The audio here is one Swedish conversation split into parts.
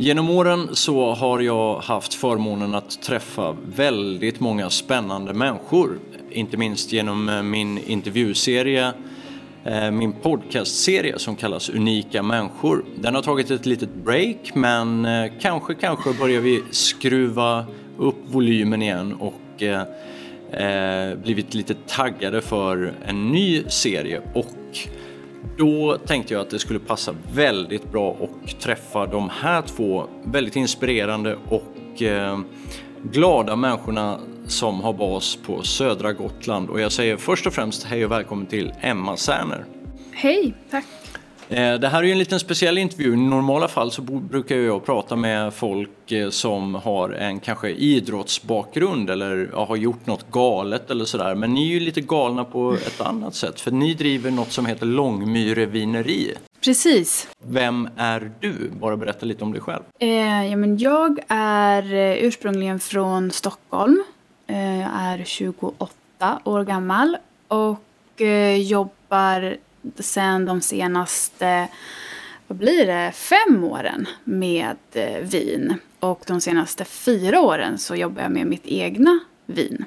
Genom åren så har jag haft förmånen att träffa väldigt många spännande människor. Inte minst genom eh, min intervjuserie, eh, min podcastserie som kallas Unika människor. Den har tagit ett litet break men eh, kanske, kanske börjar vi skruva upp volymen igen och eh, blivit lite taggade för en ny serie och då tänkte jag att det skulle passa väldigt bra att träffa de här två väldigt inspirerande och eh, glada människorna som har bas på södra Gotland. Och jag säger först och främst hej och välkommen till Emma Särner. Hej, tack. Eh, det här är ju en liten speciell intervju. I normala fall så brukar jag prata med folk eh, som har en kanske idrottsbakgrund eller har gjort något galet eller sådär. Men ni är ju lite galna på ett annat sätt för ni driver något som heter Långmyrevineri. Precis. Vem är du? Bara berätta lite om dig själv. Eh, ja, men jag är eh, ursprungligen från Stockholm. Eh, jag är 28 år gammal och eh, jobbar sen de senaste, vad blir det, fem åren med eh, vin. Och de senaste fyra åren så jobbar jag med mitt egna vin.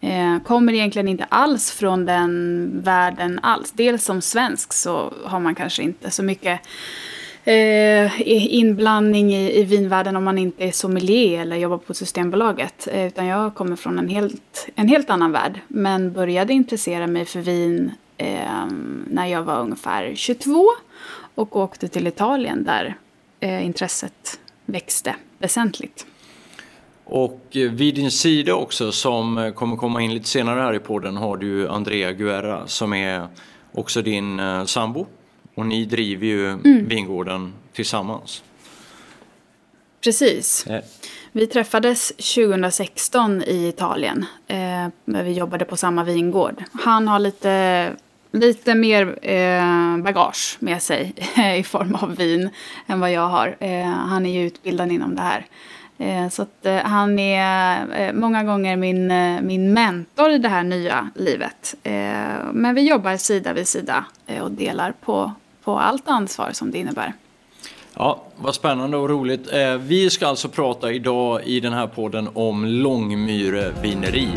Eh, kommer egentligen inte alls från den världen alls. Dels som svensk så har man kanske inte så mycket eh, inblandning i, i vinvärlden om man inte är sommelier eller jobbar på Systembolaget. Eh, utan jag kommer från en helt, en helt annan värld. Men började intressera mig för vin eh, när jag var ungefär 22 och åkte till Italien där eh, intresset växte väsentligt. Och eh, vid din sida också som eh, kommer komma in lite senare här i podden har du Andrea Guerra som är också din eh, sambo. Och ni driver ju mm. vingården tillsammans. Precis. Vi träffades 2016 i Italien. Eh, vi jobbade på samma vingård. Han har lite lite mer eh, bagage med sig i form av vin än vad jag har. Eh, han är ju utbildad inom det här. Eh, så att, eh, han är eh, många gånger min, min mentor i det här nya livet. men vi jobbar sida vid sida och delar på, på allt ansvar som det innebär. Ja, vad spännande och roligt. Eh, vi ska alltså prata idag i den här podden om Långmyre vineri.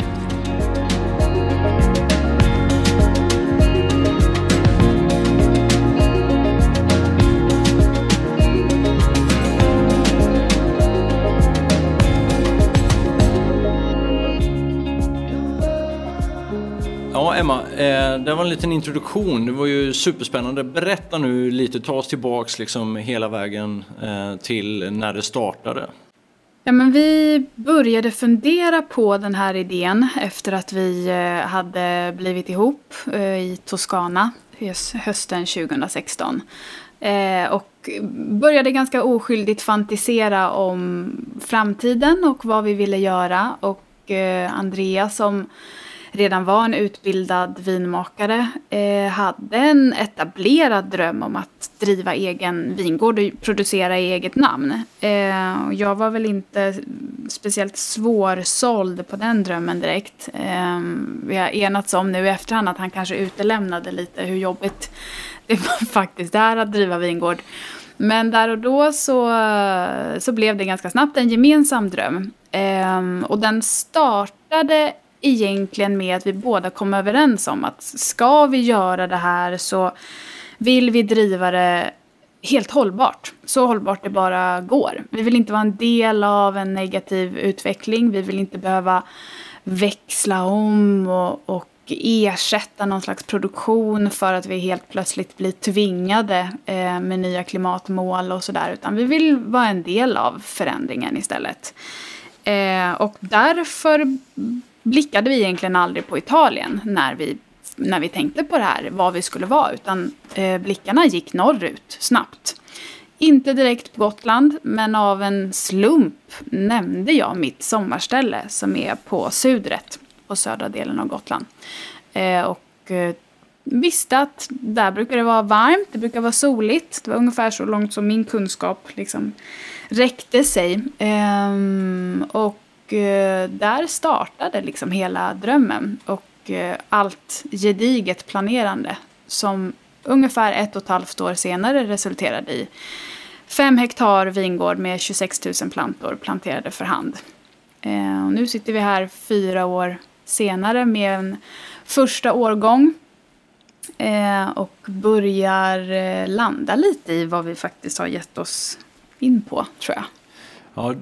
Eh, det var en liten introduktion. Det var ju superspännande. Berätta nu lite, ta oss tillbaks liksom hela vägen eh, till när det startade. Ja, men vi började fundera på den här idén efter att vi eh, hade blivit ihop i Toscana hösten 2016. Och började ganska oskyldigt fantisera om framtiden och vad vi ville göra. Och Andrea som redan var en utbildad vinmakare eh, hade en etablerad dröm om att driva egen vingård och producera i eget namn. Eh, jag var väl inte speciellt svårsåld på den drömmen direkt. Eh, vi har enats om nu i efterhand att han kanske utelämnade lite hur jobbigt det faktiskt är att driva vingård. Men där och då så, så blev det ganska snabbt en gemensam dröm. Eh, och den startade egentligen med att vi båda kom överens om att ska vi göra det här så vill vi driva det helt hållbart. Så hållbart det bara går. Vi vill inte vara en del av en negativ utveckling. Vi vill inte behöva växla om och, och ersätta någon slags produktion för att vi helt plötsligt blir tvingade eh, med nya klimatmål och sådär. Utan vi vill vara en del av förändringen istället. Eh, och därför blickade vi egentligen aldrig på Italien när vi, när vi tänkte på det här, vad vi skulle vara, utan eh, blickarna gick norrut snabbt. Inte direkt på Gotland, men av en slump nämnde jag mitt sommarställe som är på Sudret, på södra delen av Gotland. Eh, och eh, visste att där brukar det vara varmt, det brukar vara soligt. Det var ungefär så långt som min kunskap liksom räckte sig. Ehm, och Eh, där startade liksom hela drömmen och eh, allt gediget planerande som ungefär ett och ett halvt år senare resulterade i fem hektar vingård med 26 000 plantor planterade för hand. Eh, och nu sitter vi här fyra år senare med en första årgång och börjar landa lite i vad vi faktiskt har gett oss in på, tror jag. Ja,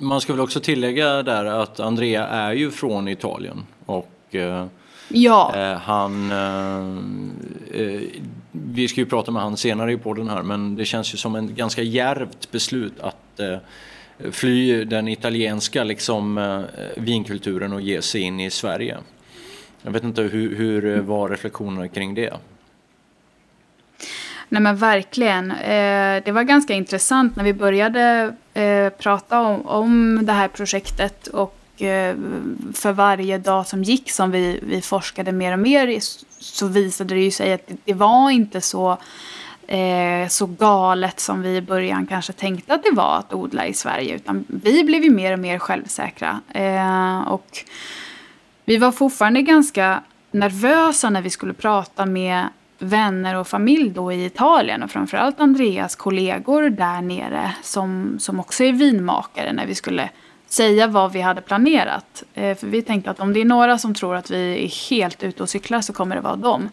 man ska väl också tillägga där att Andrea är ju från Italien och eh, ja. eh, han... Eh, eh, vi ska ju prata med han senare i podden här men det känns ju som en ganska järvt beslut att eh, fly den italienska liksom, vinkulturen och ge sig in i Sverige. Jag vet inte, hur, hur var reflektionerna kring det? Nej men verkligen. Det var ganska intressant när vi började eh, prata om, om det här projektet och eh, för varje dag som gick som vi, vi forskade mer och mer så visade det ju sig att det, det var inte så, eh, så galet som vi i början kanske tänkte att det var att odla i Sverige utan vi blev ju mer och mer självsäkra. Eh, och vi var fortfarande ganska nervösa när vi skulle prata med vänner och familj då i Italien och framförallt Andreas kollegor där nere som, som också är vinmakare när vi skulle säga vad vi hade planerat. Eh, för vi tänkte att om det är några som tror att vi är helt ute och cyklar så kommer det vara dem.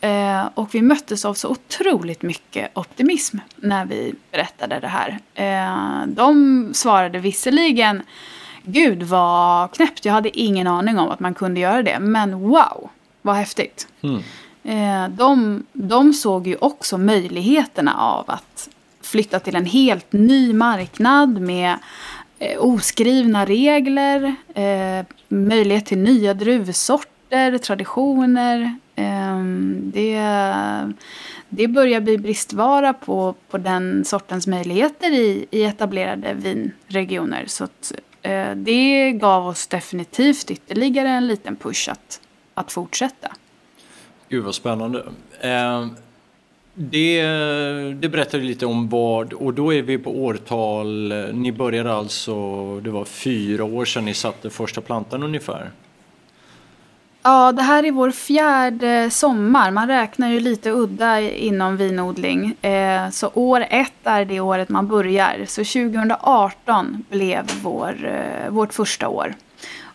Eh, och vi möttes av så otroligt mycket optimism när vi berättade det här. Eh, de svarade visserligen Gud vad knäppt, jag hade ingen aning om att man kunde göra det. Men wow, vad häftigt. Mm. Eh, de, de såg ju också möjligheterna av att flytta till en helt ny marknad med eh, oskrivna regler, eh, möjlighet till nya druvsorter, traditioner. Eh, det, det börjar bli bristvara på, på den sortens möjligheter i, i etablerade vinregioner. Så att, eh, det gav oss definitivt ytterligare en liten push att, att fortsätta. Gud vad spännande. Eh, det, det berättar lite om vad, och då är vi på årtal, ni började alltså, det var fyra år sedan ni satte första plantan ungefär? Ja, det här är vår fjärde sommar. Man räknar ju lite udda inom vinodling. Eh, så år ett är det året man börjar. Så 2018 blev vår, eh, vårt första år.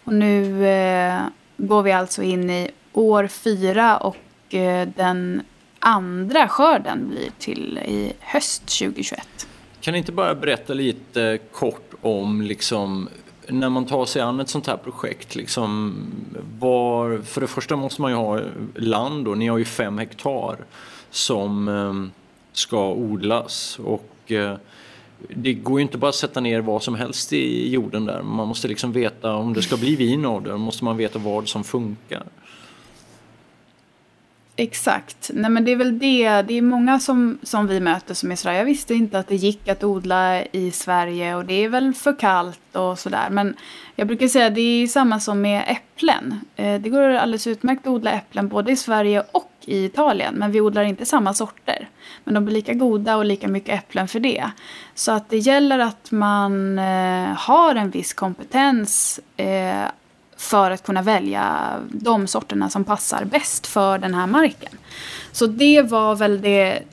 Och nu eh, går vi alltså in i år fyra och eh, den andra skörden blir till i höst 2021. Kan ni inte bara berätta lite kort om liksom när man tar sig an ett sånt här projekt, liksom, var, för det första måste man ju ha land och ni har ju fem hektar som eh, ska odlas och eh, det går ju inte bara att sätta ner vad som helst i jorden där. Man måste liksom veta om det ska bli vin av det, måste man veta vad som funkar. Exakt. Nej, men det är väl det. Det är många som, som vi möter som är sådär, jag visste inte att det gick att odla i Sverige och det är väl för kallt och sådär. Men jag brukar säga att det är samma som med äpplen. Eh, det går alldeles utmärkt att odla äpplen både i Sverige och i Italien. Men vi odlar inte samma sorter. Men de blir lika goda och lika mycket äpplen för det. Så att det gäller att man eh, har en viss kompetens eh, för att kunna välja de sorterna som passar bäst för den här marken. Så det var väl det,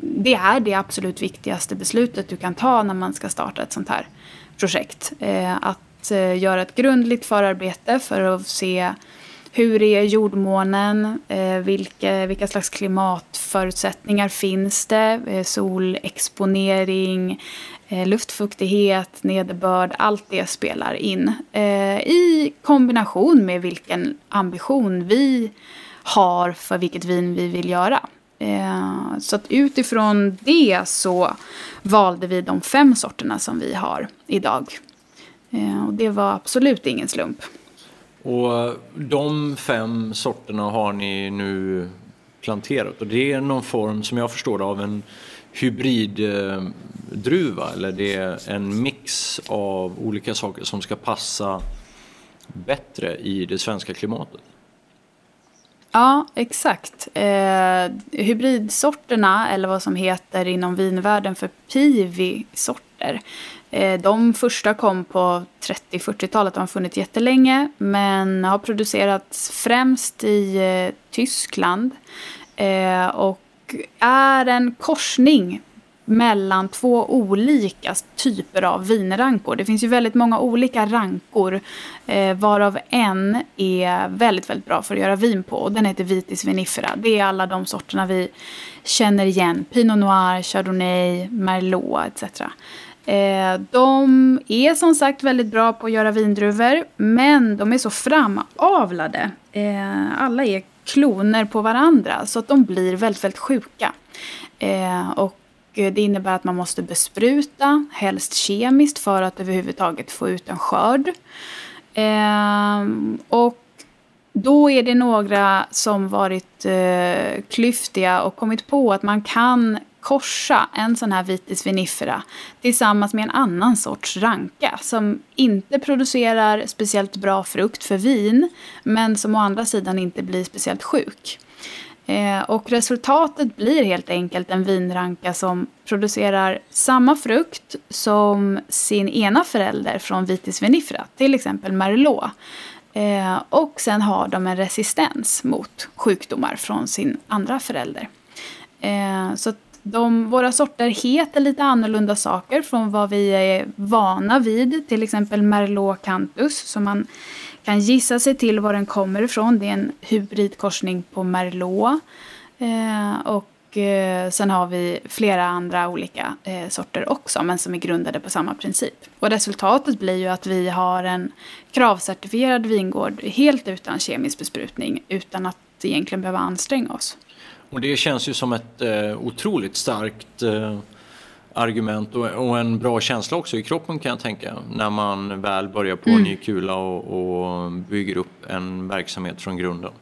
det är det absolut viktigaste beslutet du kan ta när man ska starta ett sånt här projekt. Eh, att eh, göra ett grundligt förarbete för att se hur är jordmånen? Eh, vilka, vilka slags klimatförutsättningar finns det? Solexponering, Eh, luftfuktighet, nederbörd, allt det spelar in. Eh, I kombination med vilken ambition vi har för vilket vin vi vill göra. Eh, så att utifrån det så valde vi de fem sorterna som vi har idag. Eh, och det var absolut ingen slump. Och eh, de fem sorterna har ni nu planterat och det är någon form som jag förstår det, av en hybriddruva eller det är en mix av olika saker som ska passa bättre i det svenska klimatet? Ja, exakt. Eh, hybridsorterna, eller vad som heter inom vinvärlden för piwi-sorter, eh, de första kom på 30-40-talet, de har funnits jättelänge, men har producerats främst i eh, Tyskland. Eh, och är en korsning mellan två olika typer av vinrankor. Det finns ju väldigt många olika rankor eh, varav en är väldigt, väldigt bra för att göra vin på och den heter Vitis vinifera. Det är alla de sorterna vi känner igen. Pinot Noir, Chardonnay, Merlot etc. Eh, de är som sagt väldigt bra på att göra vindruvor men de är så framavlade. Eh, alla är kloner på varandra så att de blir väldigt, väldigt sjuka. Eh, och det innebär att man måste bespruta, helst kemiskt för att överhuvudtaget få ut en skörd. Eh, och då är det några som varit eh, klyftiga och kommit på att man kan korsa en sån här vitis vinifera tillsammans med en annan sorts ranka som inte producerar speciellt bra frukt för vin men som å andra sidan inte blir speciellt sjuk. Eh, och resultatet blir helt enkelt en vinranka som producerar samma frukt som sin ena förälder från vitis vinifera, till exempel Merlot. Eh, och sen har de en resistens mot sjukdomar från sin andra förälder. Eh, så de, våra sorter heter lite annorlunda saker från vad vi är vana vid. Till exempel Merlot cantus som man kan gissa sig till var den kommer ifrån. Det är en hybridkorsning på Merlot. Eh, och eh, sen har vi flera andra olika eh, sorter också men som är grundade på samma princip. Och resultatet blir ju att vi har en kravcertifierad vingård helt utan kemisk besprutning utan att egentligen behöva anstränga oss. Och det känns ju som ett eh, otroligt starkt eh, argument och, och, en bra känsla också i kroppen kan jag tänka. När man väl börjar på mm. en ny kula och, och bygger upp en verksamhet från grunden.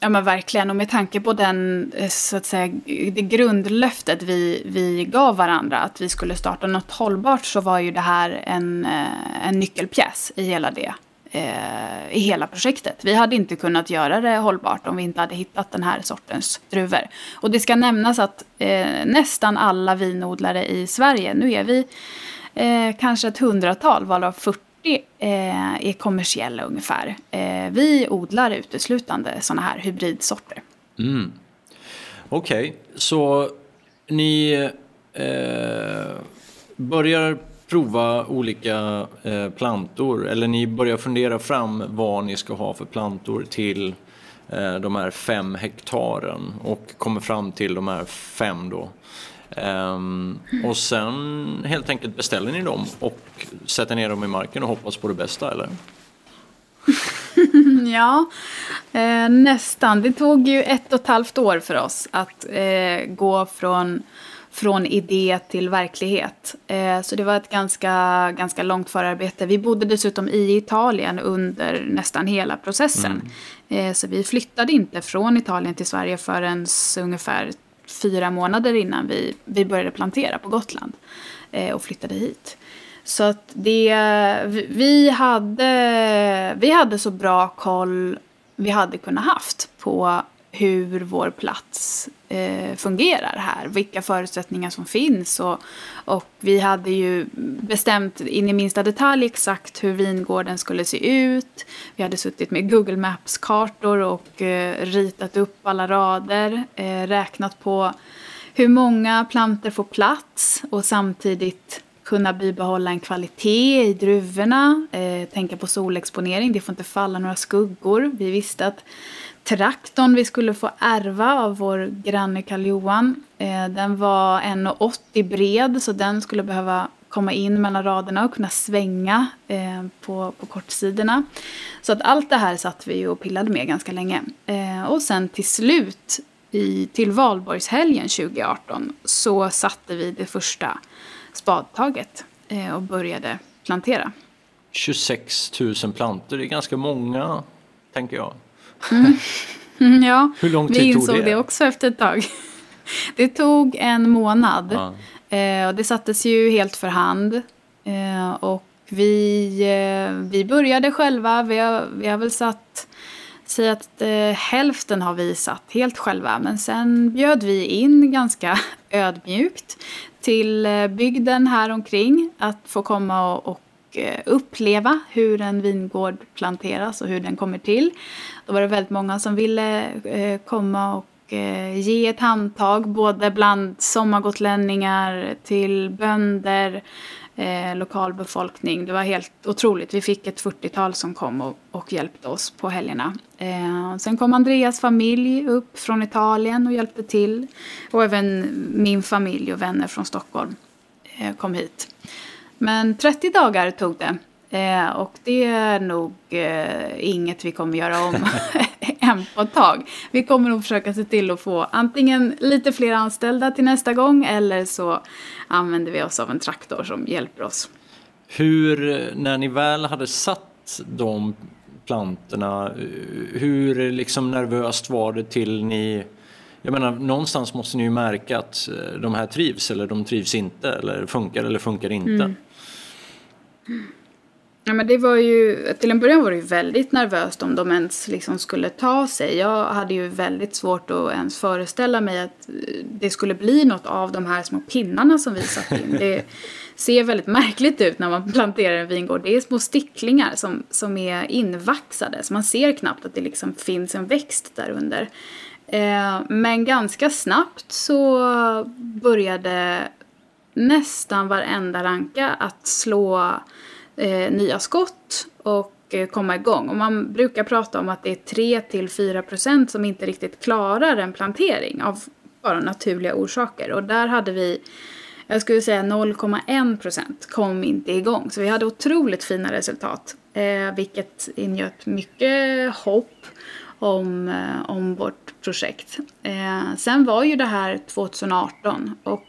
Ja men verkligen och med tanke på den, eh, så att säga, det grundlöftet vi, vi gav varandra att vi skulle starta något hållbart så var ju det här en, eh, en nyckelpjäs i hela det eh, i hela projektet. Vi hade inte kunnat göra det hållbart om vi inte hade hittat den här sortens druvor. Och det ska nämnas att eh, nästan alla vinodlare i Sverige, nu är vi eh, kanske ett hundratal, varav 40 eh, är kommersiella ungefär. Eh, vi odlar uteslutande sådana här hybridsorter. Mm. Okej, okay. så ni eh, börjar prova olika eh, plantor eller ni börjar fundera fram vad ni ska ha för plantor till eh, de här fem hektaren och kommer fram till de här fem då. Um, och sen helt enkelt beställer ni dem och sätter ner dem i marken och hoppas på det bästa eller? ja, eh, nästan. Det tog ju ett och ett halvt år för oss att eh, gå från från idé till verklighet. Eh, så det var ett ganska, ganska långt förarbete. Vi bodde dessutom i Italien under nästan hela processen. Mm. Eh, så vi flyttade inte från Italien till Sverige förrän ungefär fyra månader innan vi, vi började plantera på Gotland eh, och flyttade hit. Så att det, vi, hade, vi hade så bra koll vi hade kunnat haft på hur vår plats eh, fungerar här. Vilka förutsättningar som finns. Och, och vi hade ju bestämt in i minsta detalj exakt hur vingården skulle se ut. Vi hade suttit med Google Maps-kartor och eh, ritat upp alla rader. Eh, räknat på hur många planter får plats och samtidigt kunna bibehålla en kvalitet i druvorna. Eh, tänka på solexponering, det får inte falla några skuggor. Vi visste att traktorn vi skulle få ärva av vår granne Karl Johan. Eh, den var 1,80 bred så den skulle behöva komma in mellan raderna och kunna svänga eh, på, på kortsidorna. Så att allt det här satt vi och pillade med ganska länge. Eh, och sen till slut i, till valborgshelgen 2018 så satte vi det första spadtaget och började plantera. 26 000 plantor, det är ganska många tänker jag. Mm. Ja, Hur lång tid vi insåg tog det? det också efter ett tag. Det tog en månad. Ja. Eh, och det sattes ju helt för hand. Eh, och vi, eh, vi började själva. Vi har, vi har väl satt, säg att hälften har vi satt helt själva. Men sen bjöd vi in ganska ödmjukt till bygden här omkring att få komma och, och och uppleva hur en vingård planteras och hur den kommer till. Då var det väldigt många som ville eh, komma och eh, ge ett handtag både bland sommargotlänningar till bönder, eh, lokalbefolkning. Det var helt otroligt. Vi fick ett 40-tal som kom och, och, hjälpte oss på helgerna. Eh, sen kom Andreas familj upp från Italien och hjälpte till. Och även min familj och vänner från Stockholm eh, kom hit. Men 30 dagar tog det. Eh, och det är nog eh, inget vi kommer göra om än på ett tag. Vi kommer nog försöka se till att få antingen lite fler anställda till nästa gång eller så använder vi oss av en traktor som hjälper oss. Hur, när ni väl hade satt de plantorna, hur liksom nervöst var det till ni jag menar, någonstans måste ni ju märka att eh, de här trivs eller de trivs inte eller funkar eller funkar inte. Mm. Ja, men det var ju, till en början var det ju väldigt nervöst om de ens liksom skulle ta sig. Jag hade ju väldigt svårt att ens föreställa mig att det skulle bli något av de här små pinnarna som vi satt in. Det ser väldigt märkligt ut när man planterar en vingård. Det är små sticklingar som, som är invaxade så man ser knappt att det liksom finns en växt där under. Eh, men ganska snabbt så började nästan varenda ranka att slå eh, nya skott och eh, komma igång. Och man brukar prata om att det är 3-4 procent som inte riktigt klarar en plantering av bara naturliga orsaker. Och där hade vi, jag skulle säga 0,1 procent kom inte igång. Så vi hade otroligt fina resultat. Eh, vilket ingöt mycket hopp om, eh, om vårt projekt. Eh, sen var ju det här 2018 och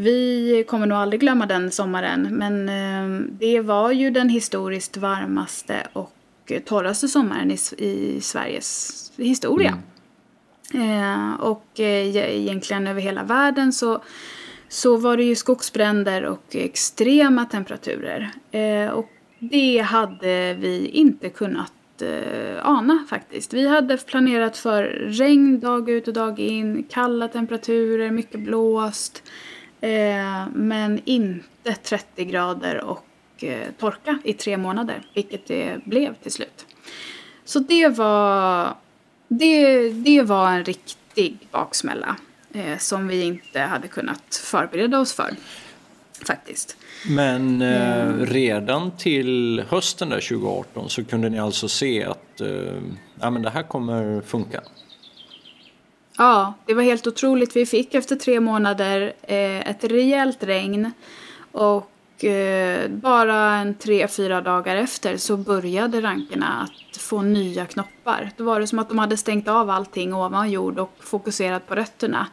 vi kommer nog aldrig glömma den sommaren men eh, det var ju den historiskt varmaste och torraste sommaren i, i Sveriges historia. Mm. Eh, och eh, egentligen över hela världen så, så var det ju skogsbränder och extrema temperaturer. Eh, och det hade vi inte kunnat eh, ana faktiskt. Vi hade planerat för regn dag ut och dag in, kalla temperaturer, mycket blåst. Eh, men inte 30 grader och eh, torka i tre månader, vilket det blev till slut. Så det var, det, det var en riktig baksmälla eh, som vi inte hade kunnat förbereda oss för. Faktiskt. Men eh, mm. redan till hösten där 2018 så kunde ni alltså se att eh, ja, men det här kommer funka? Ja, det var helt otroligt. Vi fick efter tre månader eh, ett rejält regn och eh, bara en tre, fyra dagar efter så började rankerna att få nya knoppar. Då var det som att de hade stängt av allting ovan jord och fokuserat på rötterna.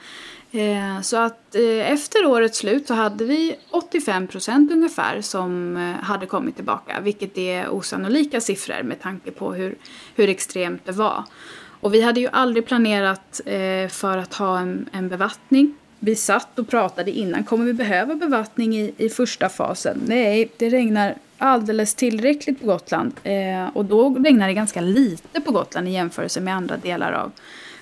Eh, så att eh, efter årets slut så hade vi 85 procent ungefär som eh, hade kommit tillbaka, vilket är osannolika siffror med tanke på hur, hur extremt det var. Och vi hade ju aldrig planerat eh, för att ha en, en bevattning. Vi satt och pratade innan, kommer vi behöva bevattning i, i första fasen? Nej, det regnar alldeles tillräckligt på Gotland. Eh, och då regnar det ganska lite på Gotland i jämförelse med andra delar av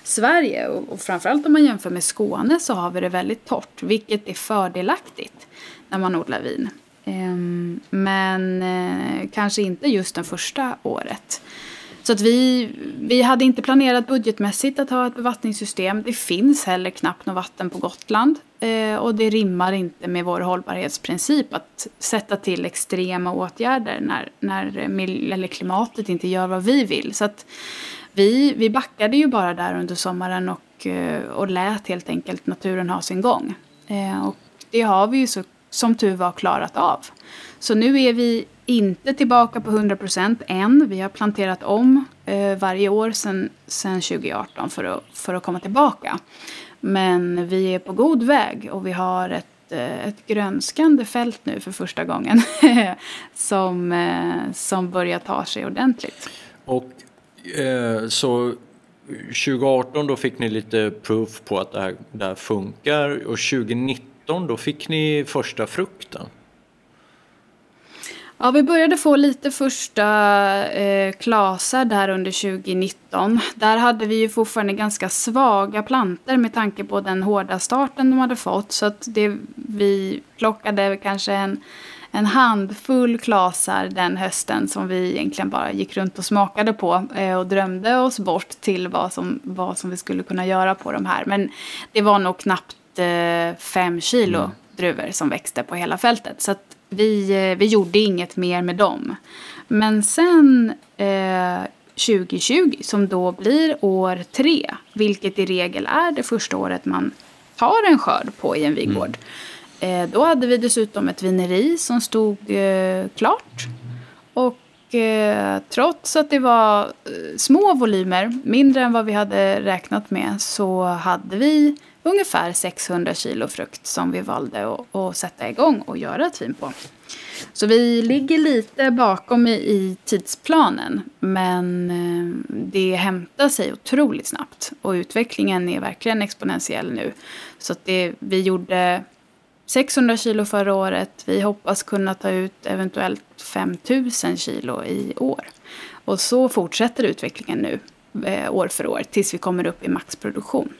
Sverige. Och, och framförallt om man jämför med Skåne så har vi det väldigt torrt, vilket är fördelaktigt när man odlar vin. Eh, men eh, kanske inte just det första året. Så att vi, vi hade inte planerat budgetmässigt att ha ett bevattningssystem. Det finns heller knappt något vatten på Gotland. Eh, och det rimmar inte med vår hållbarhetsprincip att sätta till extrema åtgärder när, när eller klimatet inte gör vad vi vill. Så att vi, vi backade ju bara där under sommaren och, eh, och lät helt enkelt naturen ha sin gång. Eh, och det har vi ju så, som tur var klarat av. Så nu är vi inte tillbaka på 100% än. Vi har planterat om eh, varje år sedan, 2018 för att, för att komma tillbaka. Men vi är på god väg och vi har ett, eh, ett grönskande fält nu för första gången som, eh, som börjar ta sig ordentligt. Och eh, så 2018 då fick ni lite proof på att det här, det här funkar och 2019 då fick ni första frukten. Ja, vi började få lite första eh, klasar där under 2019. Där hade vi ju fortfarande ganska svaga planter med tanke på den hårda starten de hade fått. Så att det, vi plockade kanske en, en handfull klasar den hösten som vi egentligen bara gick runt och smakade på eh, och drömde oss bort till vad som, vad som vi skulle kunna göra på de här. Men det var nog knappt fem kilo mm. druvor som växte på hela fältet. Så vi, eh, vi gjorde inget mer med dem. Men sen eh, 2020, som då blir år tre, vilket i regel är det första året man tar en skörd på i en vingård. Mm. Eh, då hade vi dessutom ett vineri som stod eh, klart. Och eh, trots att det var eh, små volymer, mindre än vad vi hade räknat med, så hade vi ungefär 600 kilo frukt som vi valde att, att sätta igång och göra ett vin på. Så vi ligger lite bakom i, i tidsplanen men eh, det hämtar sig otroligt snabbt och utvecklingen är verkligen exponentiell nu. Så att det, vi gjorde 600 kilo förra året. Vi hoppas kunna ta ut eventuellt 5000 kilo i år. Och så fortsätter utvecklingen nu eh, år för år tills vi kommer upp i maxproduktion.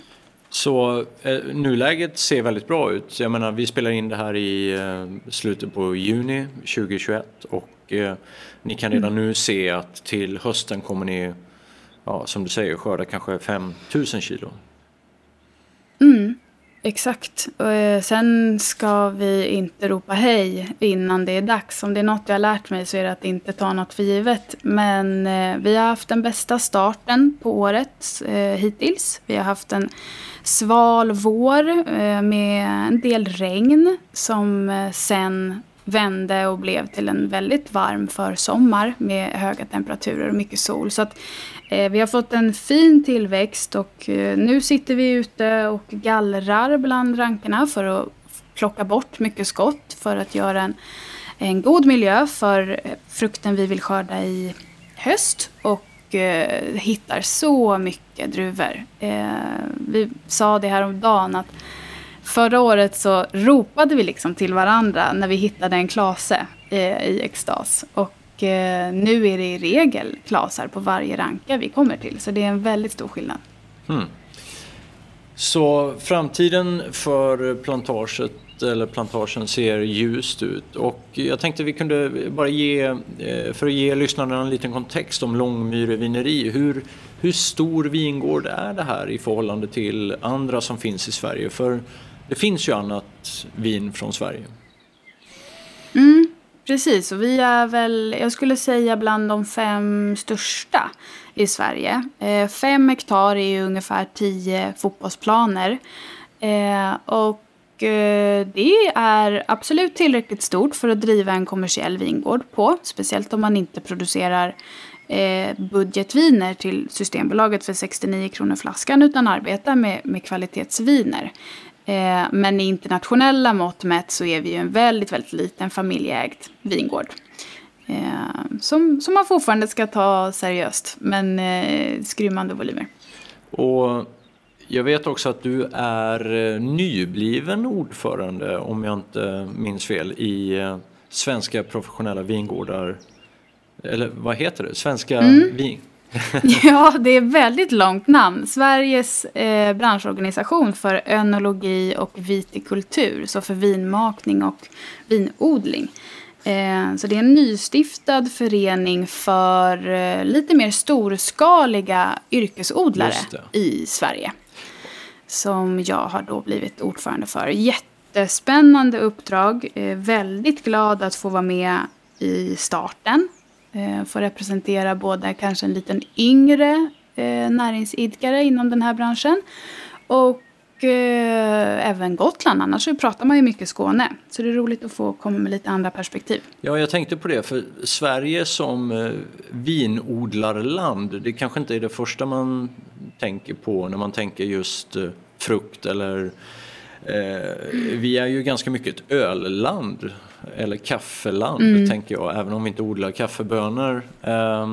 Så eh, nuläget ser väldigt bra ut. Jag menar, vi spelar in det här i eh, slutet på juni 2021 och eh, ni kan redan mm. nu se att till hösten kommer ni, ja, som du säger, skörda kanske 5000 kilo. Mm. Exakt. Eh, sen ska vi inte ropa hej innan det är dags. Om det är något jag har lärt mig så är det att inte ta något för givet. Men eh, vi har haft den bästa starten på året eh, hittills. Vi har haft en sval vår eh, med en del regn som eh, sen vände och blev till en väldigt varm försommar med höga temperaturer och mycket sol. Så att Eh, vi har fått en fin tillväxt och eh, nu sitter vi ute och gallrar bland rankerna för att plocka bort mycket skott för att göra en, en god miljö för eh, frukten vi vill skörda i höst. Och eh, hittar så mycket druvor. Eh, vi sa det här om dagen att förra året så ropade vi liksom till varandra när vi hittade en klase eh, i extas. Och eh, nu är det i regel klasar på varje ranka vi kommer till. Så det är en väldigt stor skillnad. Mm. Så framtiden för plantaget eller plantagen ser ljust ut och jag tänkte vi kunde bara ge, eh, för att ge lyssnarna en liten kontext om Långmyre vineri. Hur, hur stor vingård är det här i förhållande till andra som finns i Sverige? För det finns ju annat vin från Sverige. Mm. Precis, och vi är väl, jag skulle säga bland de fem största i Sverige. Eh, fem hektar är ju ungefär tio fotbollsplaner. Eh, och eh, det är absolut tillräckligt stort för att driva en kommersiell vingård på. Speciellt om man inte producerar eh, budgetviner till Systembolaget för 69 kronor flaskan utan arbetar med, med kvalitetsviner. Eh, men i internationella mått mätt så är vi ju en väldigt, väldigt liten familjeägd vingård. Eh, som, som man fortfarande ska ta seriöst, men eh, skrymmande volymer. Och jag vet också att du är eh, nybliven ordförande, om jag inte minns fel, i eh, Svenska professionella vingårdar. Eller vad heter det? Svenska mm. vin... ja, det är ett väldigt långt namn. Sveriges eh, branschorganisation för önologi och vitikultur. Så för vinmakning och vinodling. Eh, så det är en nystiftad förening för eh, lite mer storskaliga yrkesodlare i Sverige. Som jag har då blivit ordförande för. Jättespännande uppdrag. Eh, väldigt glad att få vara med i starten Eh, får representera både kanske en liten yngre eh, näringsidkare inom den här branschen och eh, även Gotland. Annars så pratar man ju mycket Skåne. Så det är roligt att få komma med lite andra perspektiv. Ja, jag tänkte på det. För Sverige som eh, vinodlarland, det kanske inte är det första man tänker på när man tänker just eh, frukt eller Eh, vi är ju ganska mycket ett ölland, eller kaffeland mm. tänker jag, även om vi inte odlar kaffebönor eh,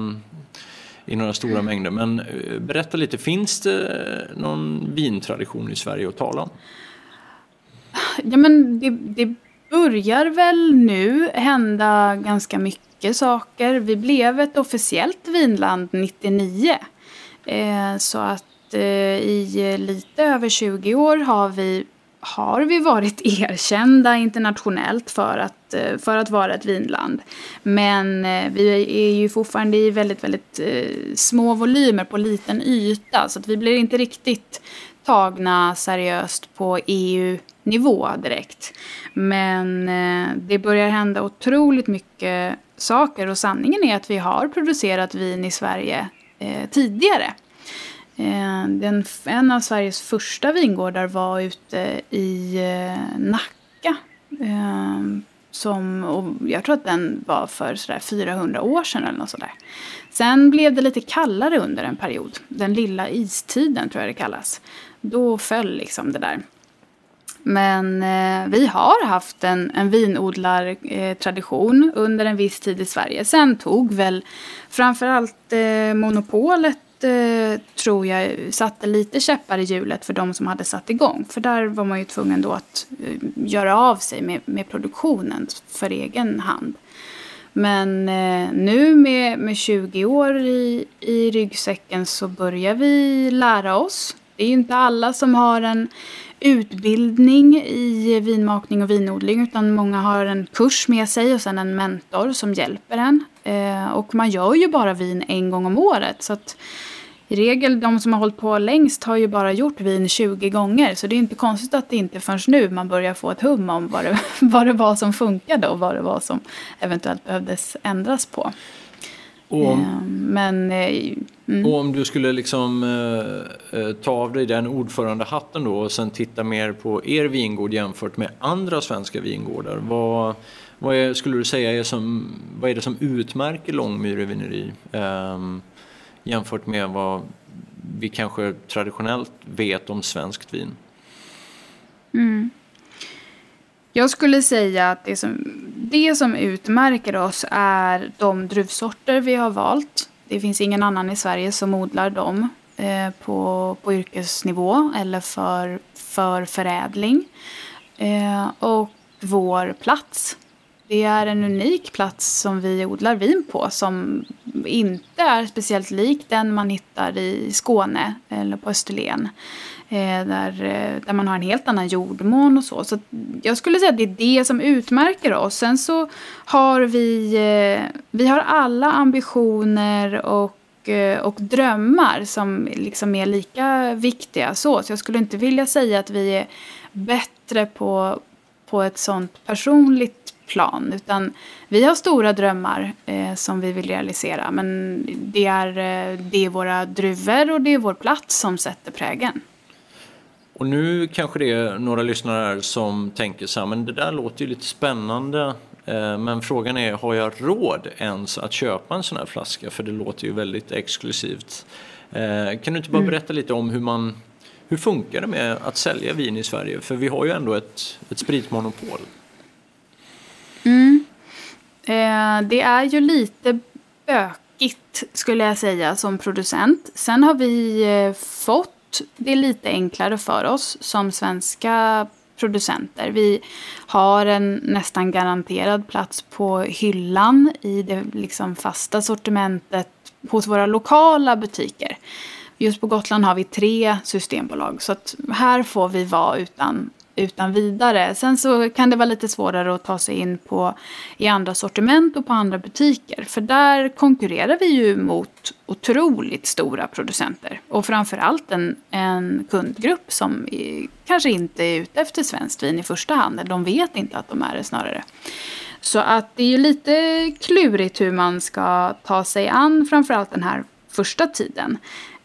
i några stora mm. mängder. Men eh, berätta lite, finns det någon vintradition i Sverige att tala om? Ja men det, det börjar väl nu hända ganska mycket saker. Vi blev ett officiellt vinland 99. Eh, så att eh, i lite över 20 år har vi, har vi varit erkända internationellt för att, eh, för att vara ett vinland. Men eh, vi är ju fortfarande i väldigt, väldigt eh, små volymer på liten yta. Så att vi blir inte riktigt tagna seriöst på EU-nivå direkt. Men det börjar hända otroligt mycket saker och sanningen är att vi har producerat vin i Sverige tidigare. Eh, den, en av Sveriges första vingårdar var ute i eh, Nacka. Eh, som, och jag tror att den var för sådär 400 år sedan eller något sådär. Sen blev det lite kallare under en period. Den lilla istiden tror jag det kallas. Då föll liksom det där. Men eh, vi har haft en, en vinodlartradition eh, under en viss tid i Sverige. Sen tog väl framförallt eh, monopolet Eh, tror jag satte lite käppar i hjulet för de som hade satt igång. För där var man ju tvungen då att eh, göra av sig med, med produktionen för egen hand. Men eh, nu med, med 20 år i, i ryggsäcken så börjar vi lära oss. Det är ju inte alla som har en utbildning i vinmakning och vinodling utan många har en kurs med sig och sen en mentor som hjälper en. Eh, och man gör ju bara vin en gång om året så att i regel de som har hållit på längst har ju bara gjort vin 20 gånger. Så det är inte konstigt att det inte förrän nu man börjar få ett hum om vad det, vad det var som funkade och vad det var som eventuellt behövdes ändras på. Och om, eh, Men, eh, mm. och om du skulle liksom eh, eh, ta av dig den ordförandehatten då och sen titta mer på er vingård jämfört med andra svenska vingårdar. Vad, vad är, skulle du säga är som, vad är det som utmärker Långmyre vineri? Jämfört med vad vi kanske traditionellt vet om svenskt vin? Mm. Jag skulle säga att det som, det som utmärker oss är de druvsorter vi har valt. Det finns ingen annan i Sverige som odlar dem eh, på, på yrkesnivå eller för, för förädling. Eh, och vår plats det är en unik plats som vi odlar vin på som inte är speciellt lik den man hittar i Skåne eller på Österlen. Eh, där, eh, där man har en helt annan jordmån och så. Så jag skulle säga att det är det som utmärker oss. Sen så har vi, eh, vi har alla ambitioner och och drömmar som liksom är lika viktiga. Så, så jag skulle inte vilja säga att vi är bättre på, på ett sånt personligt plan. Utan vi har stora drömmar eh, som vi vill realisera. Men det är, eh, det är våra druvor och det är vår plats som sätter prägen. Och nu kanske det är några lyssnare som tänker så här, men det där låter ju lite spännande. Eh, men frågan är, har jag råd ens att köpa en sån här flaska? För det låter ju väldigt exklusivt. Eh, kan du inte bara mm. berätta lite om hur man hur funkar det med att sälja vin i Sverige? För vi har ju ändå ett, ett spritmonopol. Mm. Eh, det är ju lite bökigt skulle jag säga som producent. Sen har vi eh, fått det lite enklare för oss som svenska producenter. Vi har en nästan garanterad plats på hyllan i det liksom fasta sortimentet hos våra lokala butiker. Just på Gotland har vi tre systembolag så att här får vi vara utan utan vidare. Sen så kan det vara lite svårare att ta sig in på, i andra sortiment och på andra butiker. För där konkurrerar vi ju mot otroligt stora producenter. Och framförallt en, en kundgrupp som är, kanske inte är ute efter svenskt vin i första hand. De vet inte att de är det snarare. Så att det är ju lite klurigt hur man ska ta sig an framförallt den här första tiden.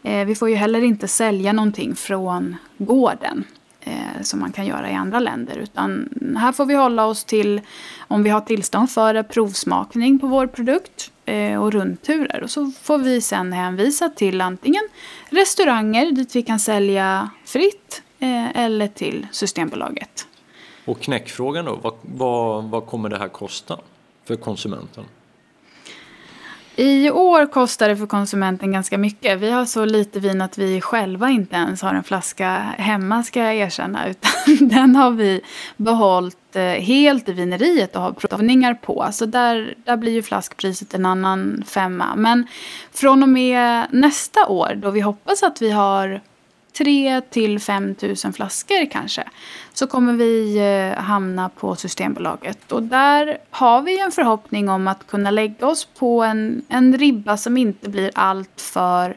Eh, vi får ju heller inte sälja någonting från gården eh, som man kan göra i andra länder. Utan här får vi hålla oss till om vi har tillstånd för provsmakning på vår produkt eh, och rundturer. Och så får vi sen hänvisa till antingen restauranger dit vi kan sälja fritt eh, eller till Systembolaget. Och knäckfrågan då, vad, vad, vad kommer det här kosta för konsumenten? I år kostar det för konsumenten ganska mycket. Vi har så lite vin att vi själva inte ens har en flaska hemma ska jag erkänna. Utan den har vi behållit eh, helt i vineriet och har provningar på. Så där, där blir ju flaskpriset en annan femma. Men från och med nästa år då vi hoppas att vi har 3 till 5 000 flaskor kanske. Så kommer vi eh, hamna på Systembolaget. Och där har vi en förhoppning om att kunna lägga oss på en, en ribba som inte blir alltför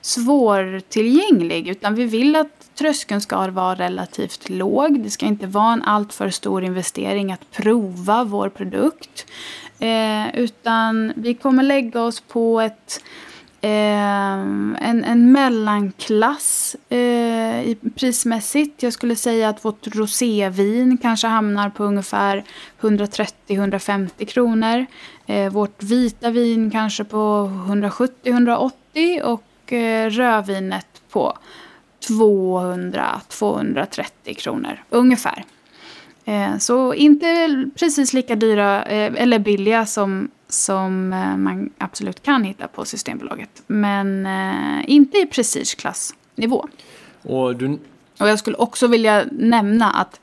svårtillgänglig. Utan vi vill att tröskeln ska vara relativt låg. Det ska inte vara en alltför stor investering att prova vår produkt. Eh, utan vi kommer lägga oss på ett Eh, en, en mellanklass eh, prismässigt. Jag skulle säga att vårt rosévin kanske hamnar på ungefär 130-150 kronor. Eh, vårt vita vin kanske på 170-180 och eh, rödvinet på 200-230 kronor ungefär. Eh, så inte precis lika dyra eh, eller billiga som som eh, man absolut kan hitta på Systembolaget. Men eh, inte i prestigeklassnivå. Och, du... och jag skulle också vilja nämna att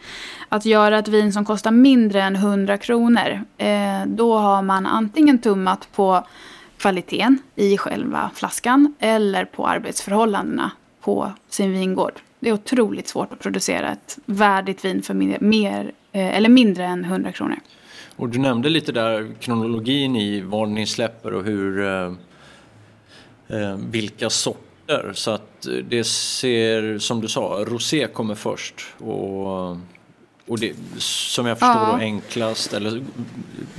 att göra ett vin som kostar mindre än 100 kronor, eh, då har man antingen tummat på kvaliteten i själva flaskan eller på arbetsförhållandena på sin vingård. Det är otroligt svårt att producera ett värdigt vin för mer, eller mindre än 100 kronor. Och du nämnde lite där kronologin i vad ni släpper och hur, eh, eh, vilka sorter. Så att det ser, som du sa, rosé kommer först. Och, och det, som jag förstår ja. enklast eller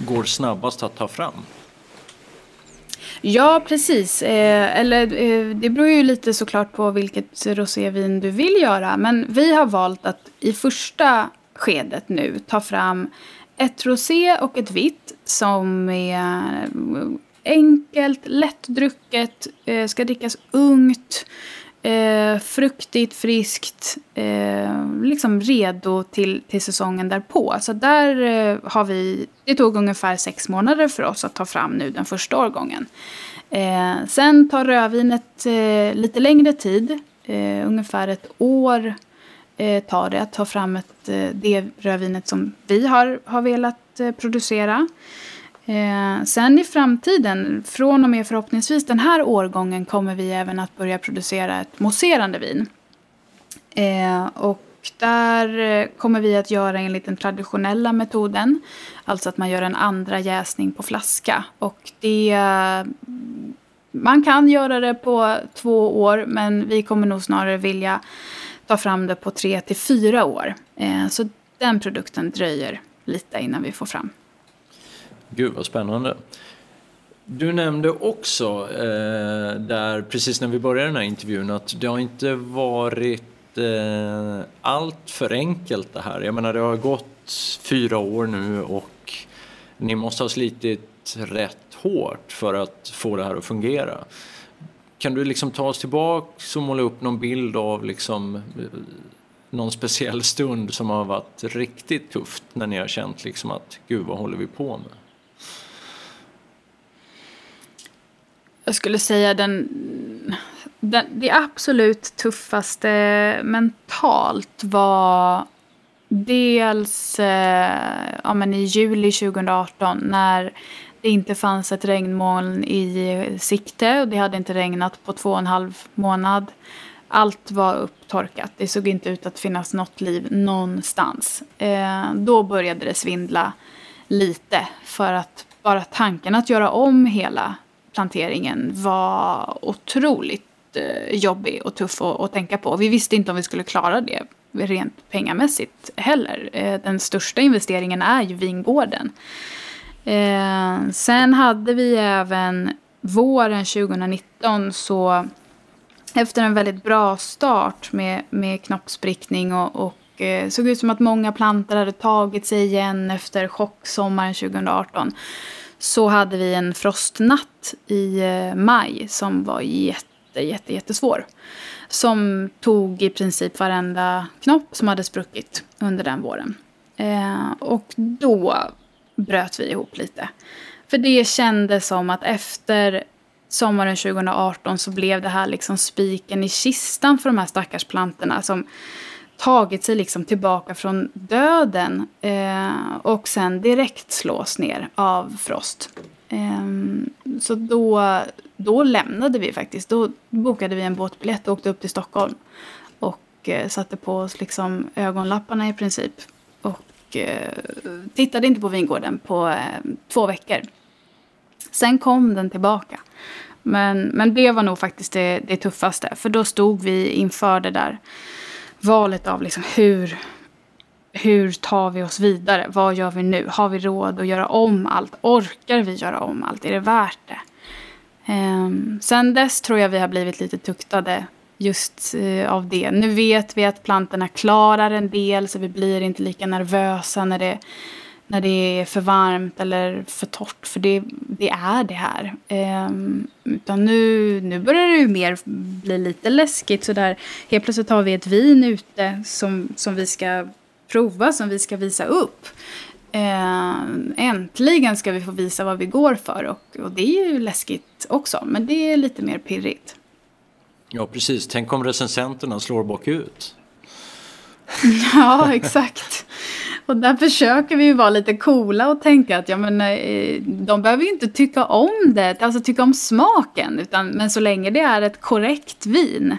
går snabbast att ta fram. Ja, precis. Eh, eller eh, det beror ju lite såklart på vilket rosévin du vill göra. Men vi har valt att i första skedet nu ta fram ett rosé och ett vitt som är eh, enkelt, lättdrucket, eh, ska drickas ungt, eh, fruktigt, friskt, liksom redo till, till säsongen därpå. Så där har vi, det tog ungefär sex månader för oss att ta fram nu den första årgången. Sen tar rödvinet lite längre tid, ungefär ett år eh, tar det att ta fram ett, eh, det rödvinet som vi har, har velat eh, producera. Eh, sen i framtiden, från och med förhoppningsvis den här årgången, kommer vi även att börja producera ett mousserande vin. Eh, och där eh, kommer vi att göra enligt den traditionella metoden. Alltså att man gör en andra jäsning på flaska. Och det, man kan göra det på två år men vi kommer nog snarare vilja ta fram det på tre till fyra år. Eh, så den produkten dröjer lite innan vi får fram. Gud vad spännande. Du nämnde också eh, där precis när vi började den här intervjun att det har inte varit eh, allt för enkelt det här. Jag menar det har gått fyra år nu och ni måste ha slitit rätt hårt för att få det här att fungera. Kan du liksom ta oss tillbaka och måla upp någon bild av liksom eh, någon speciell stund som har varit riktigt tufft när ni har känt liksom att gud vad håller vi på med? Jag skulle säga den, den det absolut tuffaste mentalt var dels eh, ja, men i juli 2018 när det inte fanns ett regnmoln i eh, sikte och det hade inte regnat på två och en halv månad. Allt var upptorkat. Det såg inte ut att finnas något liv någonstans. Eh, då började det svindla lite för att bara tanken att göra om hela planteringen var otroligt eh, jobbig och tuff att, att tänka på. Vi visste inte om vi skulle klara det rent pengamässigt heller. Eh, den största investeringen är ju vingården. Eh, sen hade vi även våren 2019 så efter en väldigt bra start med, med knoppsprickning och, och eh, såg ut som att många plantor hade tagit sig igen efter chocksommaren 2018 så hade vi en frostnatt i eh, maj som var jätte, jätte, jättesvår. Som tog i princip varenda knopp som hade spruckit under den våren. Eh, och då bröt vi ihop lite. För det kändes som att efter sommaren 2018 så blev det här liksom spiken i kistan för de här stackars plantorna som tagit sig liksom tillbaka från döden eh, och sen direkt slås ner av frost. Eh, så då, då lämnade vi faktiskt. Då bokade vi en båtbiljett och åkte upp till Stockholm. Och eh, satte på oss liksom ögonlapparna i princip. Och och tittade inte på vingården på eh, två veckor. Sen kom den tillbaka. Men, men det var nog faktiskt det, det tuffaste. För då stod vi inför det där valet av liksom hur, hur tar vi oss vidare? Vad gör vi nu? Har vi råd att göra om allt? Orkar vi göra om allt? Är det värt det? Um, sen dess tror jag vi har blivit lite tuktade just eh, av det. Nu vet vi att plantorna klarar en del så vi blir inte lika nervösa när det när det är för varmt eller för torrt. För det, det är det här. Ehm, utan nu, nu börjar det ju mer bli lite läskigt. Så där, helt plötsligt har vi ett vin ute som, som vi ska prova, som vi ska visa upp. Ehm, äntligen ska vi få visa vad vi går för. Och, och det är ju läskigt också, men det är lite mer pirrigt. Ja, precis. Tänk om recensenterna slår bakut. ja, exakt. Och där försöker vi ju vara lite coola och tänka att ja, men, eh, de behöver ju inte tycka om det, alltså tycka om smaken. Utan, men så länge det är ett korrekt vin.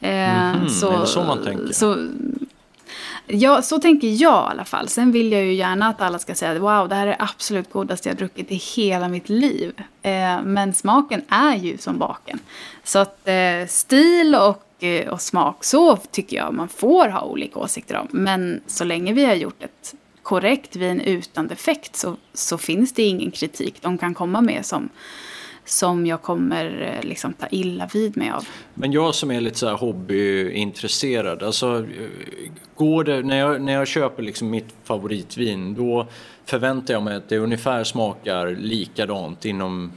Eh, mm, så, är det så man tänker? Så, ja, så tänker jag i alla fall. Sen vill jag ju gärna att alla ska säga att wow, det här är det absolut godaste jag druckit i hela mitt liv. Eh, men smaken är ju som baken. Så att eh, stil och Eh, och smak. Så tycker jag man får ha olika åsikter om. Men så länge vi har gjort ett korrekt vin utan defekt så, så finns det ingen kritik de kan komma med som, som jag kommer eh, liksom ta illa vid mig av. Men jag som är lite så här hobbyintresserad, alltså eh, går det, när jag, när jag köper liksom mitt favoritvin då förväntar jag mig att det ungefär smakar likadant inom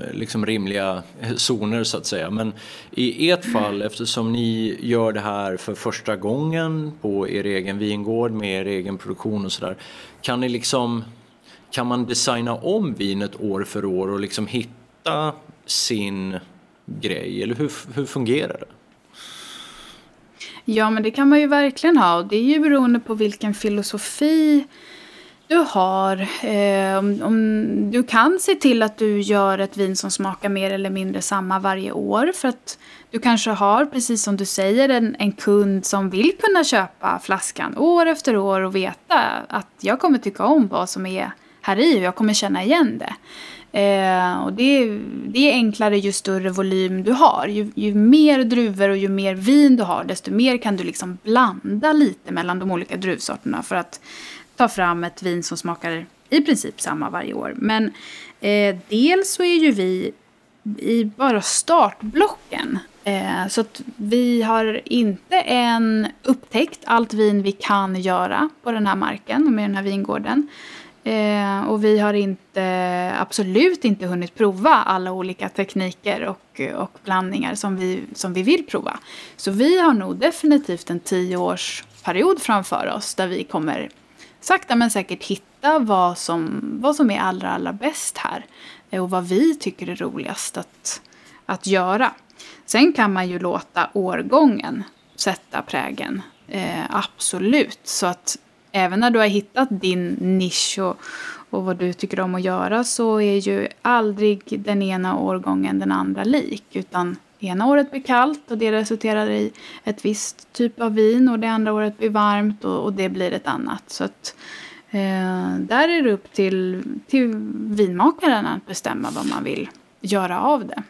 eh, liksom rimliga zoner så att säga. Men i ert fall, eftersom ni gör det här för första gången på er egen vingård med er egen produktion och sådär. Kan ni liksom, kan man designa om vinet år för år och liksom hitta sin grej? Eller hur, hur fungerar det? Ja, men det kan man ju verkligen ha. Och det är ju beroende på vilken filosofi du har. Eh, om, om, du kan se till att du gör ett vin som smakar mer eller mindre samma varje år. För att du kanske har, precis som du säger, en, en kund som vill kunna köpa flaskan år efter år och veta att jag kommer tycka om vad som är här i och jag kommer känna igen det. Eh, och det, det är enklare ju större volym du har. Ju, ju, mer druvor och ju mer vin du har desto mer kan du liksom blanda lite mellan de olika druvsorterna för att ta fram ett vin som smakar i princip samma varje år. Men eh, dels så är ju vi i bara startblocken. Eh, så att vi har inte än upptäckt allt vin vi kan göra på den här marken och med den här vingården. Eh, och vi har inte, absolut inte hunnit prova alla olika tekniker och, och blandningar som vi, som vi vill prova. Så vi har nog definitivt en tioårsperiod framför oss där vi kommer sakta men säkert hitta vad som, vad som är allra, allra bäst här. Eh, och vad vi tycker är roligast att, att göra. Sen kan man ju låta årgången sätta prägen. Eh, absolut. Så att även när du har hittat din nisch och, och vad du tycker om att göra så är ju aldrig den ena årgången den andra lik. Utan ena året blir kallt och det resulterar i ett visst typ av vin och det andra året blir varmt och, och det blir ett annat. Så att, eh, där är det upp till, till vinmakaren att bestämma vad man vill göra av det.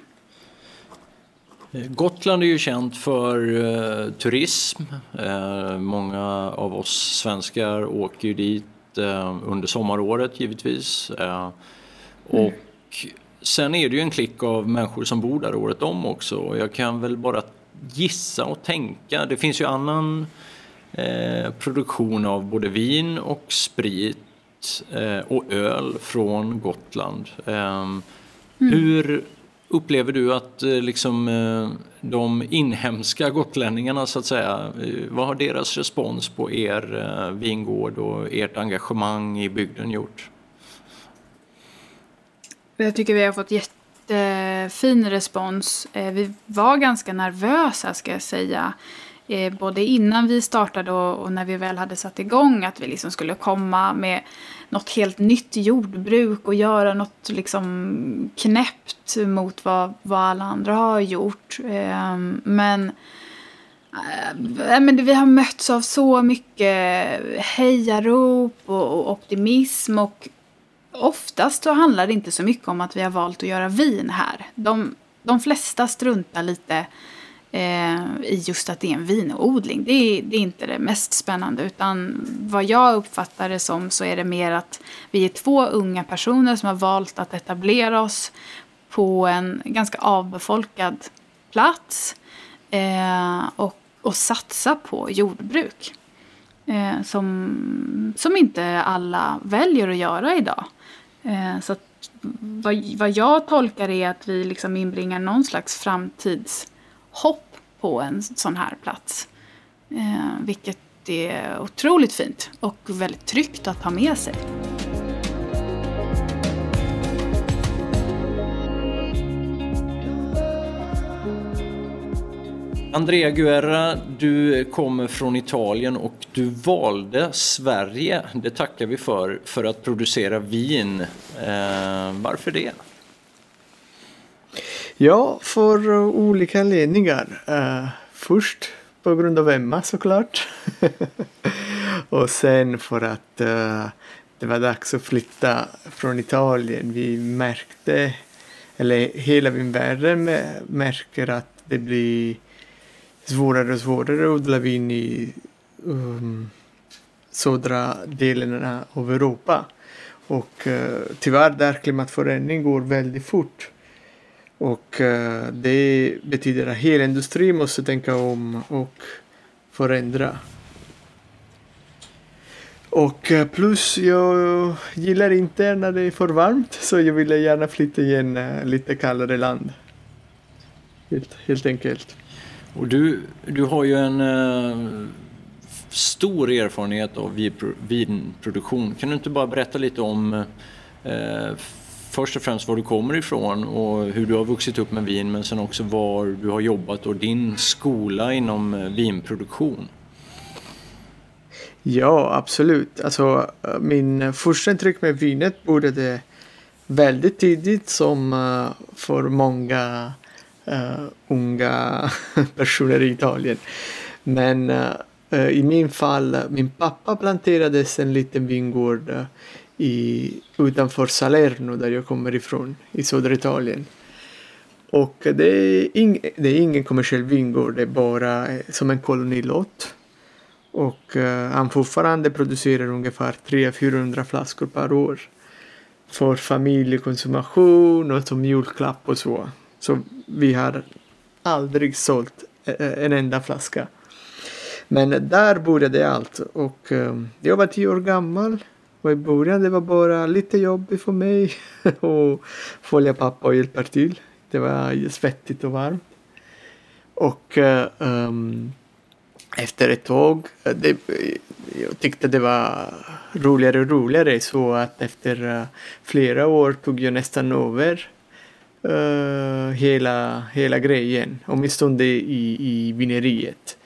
Gotland är ju känt för eh, turism. Eh, många av oss svenskar åker ju dit eh, under sommaråret givetvis. Eh, och mm. Sen är det ju en klick av människor som bor där året om också. Jag kan väl bara gissa och tänka. Det finns ju annan produktion av både vin och sprit och öl från Gotland. Mm. Hur upplever du att eh, liksom, eh, de inhemska gotlänningarna så att säga, eh, vad har deras respons på er vingård och ert engagemang i bygden gjort? Jag tycker vi har fått jättefin respons. Vi var ganska nervösa ska jag säga. Eh, både innan vi startade och när vi väl hade satt igång. Att vi liksom skulle komma med något helt nytt jordbruk och göra något liksom knäppt mot vad, vad alla andra har gjort. Ehm, men, eh, eh, men vi har mötts av så mycket hejarop och optimism och oftast så handlar det inte så mycket om att vi har valt att göra vin här. De, de flesta struntar lite Eh, i just att det är en vinodling. Det är, det är, inte det mest spännande utan vad jag uppfattar det som så är det mer att vi är två unga personer som har valt att etablera oss på en ganska avbefolkad plats eh, och, och satsa på jordbruk. Eh, som, som inte alla väljer att göra idag. Eh, så att, vad, vad jag tolkar är att vi liksom inbringar någon slags framtidshopp på en sån här plats. Eh, vilket är otroligt fint och väldigt tryggt att ha med sig. Andrea Guerra, du kommer från Italien och du valde Sverige, det tackar vi för, för att producera vin. Eh, varför det? Ja, för eh, olika anledningar. Uh, först på grund av Emma såklart. och sen för att uh, det var dags att flytta från Italien. Vi märkte, eller hela vinvärlden märker att det blir svårare och svårare att odla vin i um, södra delarna av Europa. Och uh, tyvärr där klimatförändringen går väldigt fort. Och uh, det betyder att hela industrin måste tänka om och förändra. Och uh, plus jag gillar inte när det är för varmt så jag ville gärna flytta i en uh, lite kallare land. Helt, helt enkelt. Och du, du har ju en uh, stor erfarenhet av vinproduktion. Kan du inte bara berätta lite om uh, först och främst var du kommer ifrån och hur du har vuxit upp med vin men sen också var du har jobbat och din skola inom eh, vinproduktion? Ja, absolut. Alltså, eh, min första intryck med vinet började väldigt tidigt som eh, för många uh, unga personer i Italien. Men uh, i min fall, min pappa planterade en liten vingård uh, i, utanför Salerno där jag kommer ifrån i södra Italien. Och det är, ing, det är ingen kommersiell vingård, det är bara eh, som en kolonilott. Och uh, han fortfarande producerar ungefär 300-400 flaskor per år. För familjekonsumtion och som julklapp och så. Så vi har aldrig sålt eh, en enda flaska. Men där började allt och jag var tio år gammal och i början det var bara lite jobbigt för mig att följa pappa och hjälpa till. Det var svettigt och varmt. Och um, efter ett tag, eh, det, jag tyckte det var roligare och roligare så att efter eh, flera år tog jag nästan över uh, hela, hela grejen. Åtminstone i, i vineriet.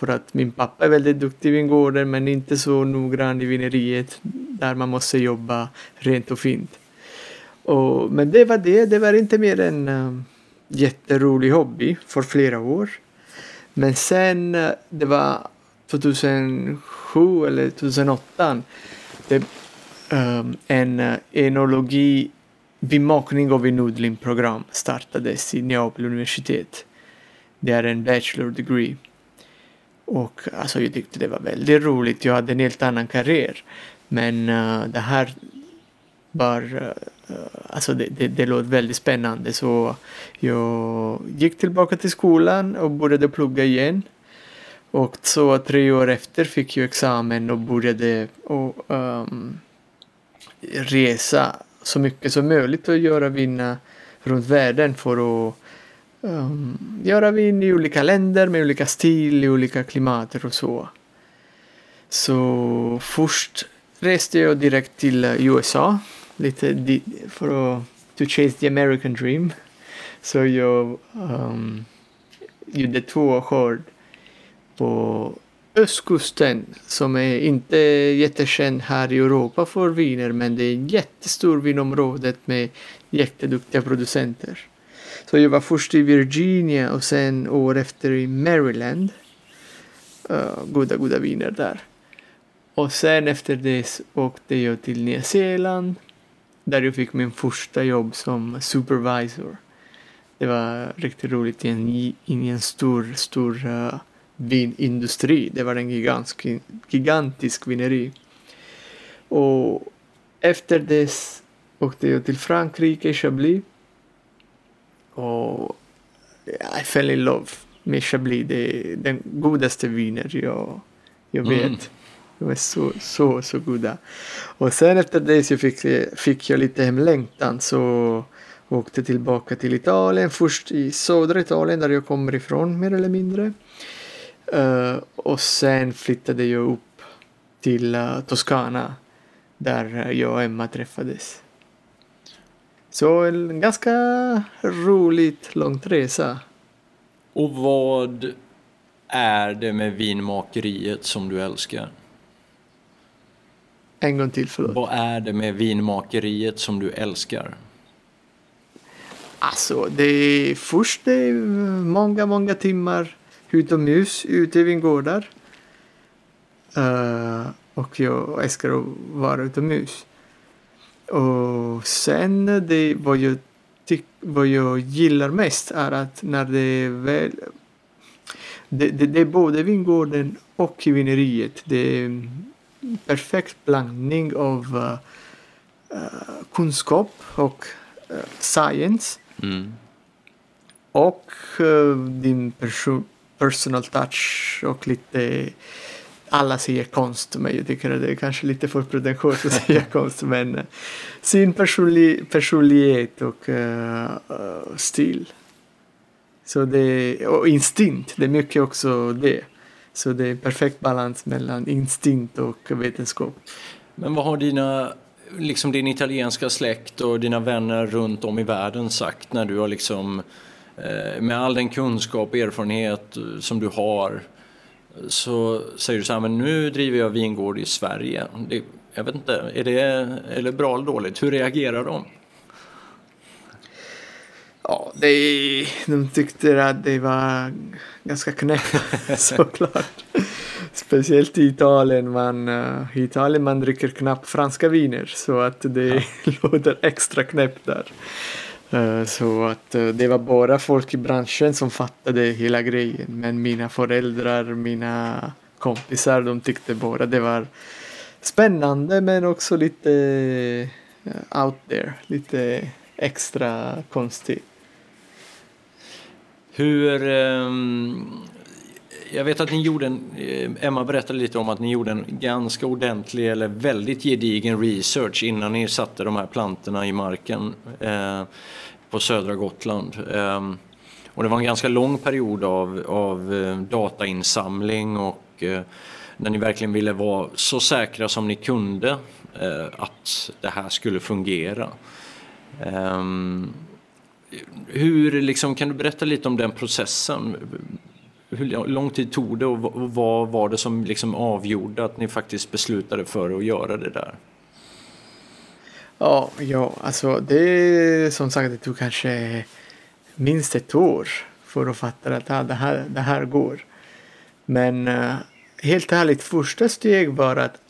För att min pappa är väldigt duktig i vingården men inte så noggrann i vineriet där man måste jobba rent och fint. Och, men det var det, det var inte mer en uh, eh, jätterolig hobby för flera år. Men sen, uh, det var 2007 eller 2008, det, um, en uh, enologi Bemakning av vinodlingprogram startades i Neapel universitet. Det är en bachelor degree. Och alltså jag tyckte det var väldigt roligt. Jag hade en helt annan karriär. Men uh, det här var, uh, alltså det, det, det låter väldigt spännande så jag gick tillbaka till skolan och började plugga igen. Och så tre år efter fick jag examen och började och, um, resa så mycket som möjligt och göra vinna runt världen för att um, göra vin i olika länder med olika stil, i olika klimater och så. Så först reste jag direkt till eh, USA lite för att to chase the American dream. Så jag um, gjorde två skörd på östkusten som är inte jättekänd här i Europa för viner men det är ett jättestort vinområde med jätteduktiga producenter. Så jag var först i Virginia och sen år efter i Maryland. Uh, goda, goda viner där. Och sen efter det åkte jag till Nya Zeeland där jag fick min första jobb som supervisor. Det var riktigt roligt i en, i en stor, stor uh, vinindustri. Det var en gigantisk, gigantisk vineri. Och efter det åkte jag till Frankrike, Chablis. Och I fell in love med Chablis. Det är den godaste viner jag, jag mm. vet. Mm. De är så, så, så goda. Och sen efter det så fick, fick jag lite hemlängtan så åkte tillbaka till Italien. Först i södra Italien där jag kommer ifrån mer eller mindre. Uh, och sen flyttade jag upp till uh, Toscana där jag och Emma träffades. Så en ganska roligt långt resa. Och vad är det med vinmakeriet som du älskar? En gång till, förlåt. Vad är det med vinmakeriet som du älskar? Alltså, det är först det är många, många timmar utomhus ute i vingårdar. Uh, och jag älskar att vara utomhus. Och sen det vad jag, tyck, vad jag gillar mest är att när det väl det, det, det är både vingården och vineriet. Det är en perfekt blandning av uh, uh, kunskap och uh, science. Mm. Och din person personal touch och lite alla ser konst men jag tycker att det är kanske lite för pretentiöst att säga konst men sin personlig, personlighet och uh, stil. Så det, och instinkt, det är mycket också det. Så det är perfekt balans mellan instinkt och vetenskap. Men vad har dina, liksom din italienska släkt och dina vänner runt om i världen sagt när du har liksom Eh, med all den kunskap och erfarenhet eh, som du har så säger du så här, men nu driver jag vingård i Sverige. Det, jag vet inte, är det, är det bra eller dåligt? Hur reagerar de? Ja, det, de tyckte att det var ganska knäppt såklart. Speciellt i Italien. Man, uh, I Italien man dricker knappt franska viner så att det ja. låter extra knäppt där. Eh, så att eh, det var bara folk i branschen som fattade hela grejen. Men mina föräldrar, mina kompisar, de tyckte bara det var spännande men också lite eh, out there. Lite extra konstigt. Hur... Um, jag vet att ni gjorde en... Eh, Emma berättade lite om att ni gjorde en ganska ordentlig eller väldigt gedigen research innan ni satte de här plantorna i marken. eh, på södra Gotland. Eh, och det var en ganska lång period av, av eh, datainsamling och eh, när ni verkligen ville vara så säkra som ni kunde eh, att det här skulle fungera. Ehm, hur, liksom, kan du berätta lite om den processen? Hur lång tid tog det och vad var det som liksom avgjorde att ni faktiskt beslutade för att göra det där? Ja, ja, alltså det som sagt det tog kanske minst ett år för att fatta att ja, det, här, det här går. Men uh, helt ärligt, första steg var att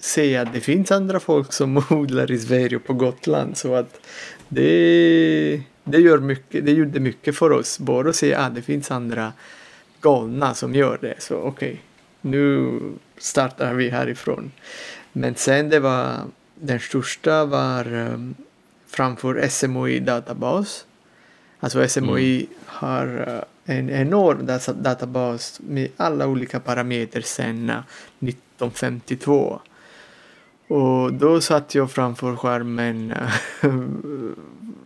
se att det finns andra folk som odlar i Sverige och på Gotland. Så att det, det, gör mycket, det gjorde mycket för oss. Bara att se att det finns andra galna som gör det. Så okej, okay, nu startar vi härifrån. Men sen det var den största var um, framför SMOI databas. Alltså SMOI mm. har uh, en enorm databas med alla olika parametrar sedan 1952. Och då satt jag framför skärmen uh,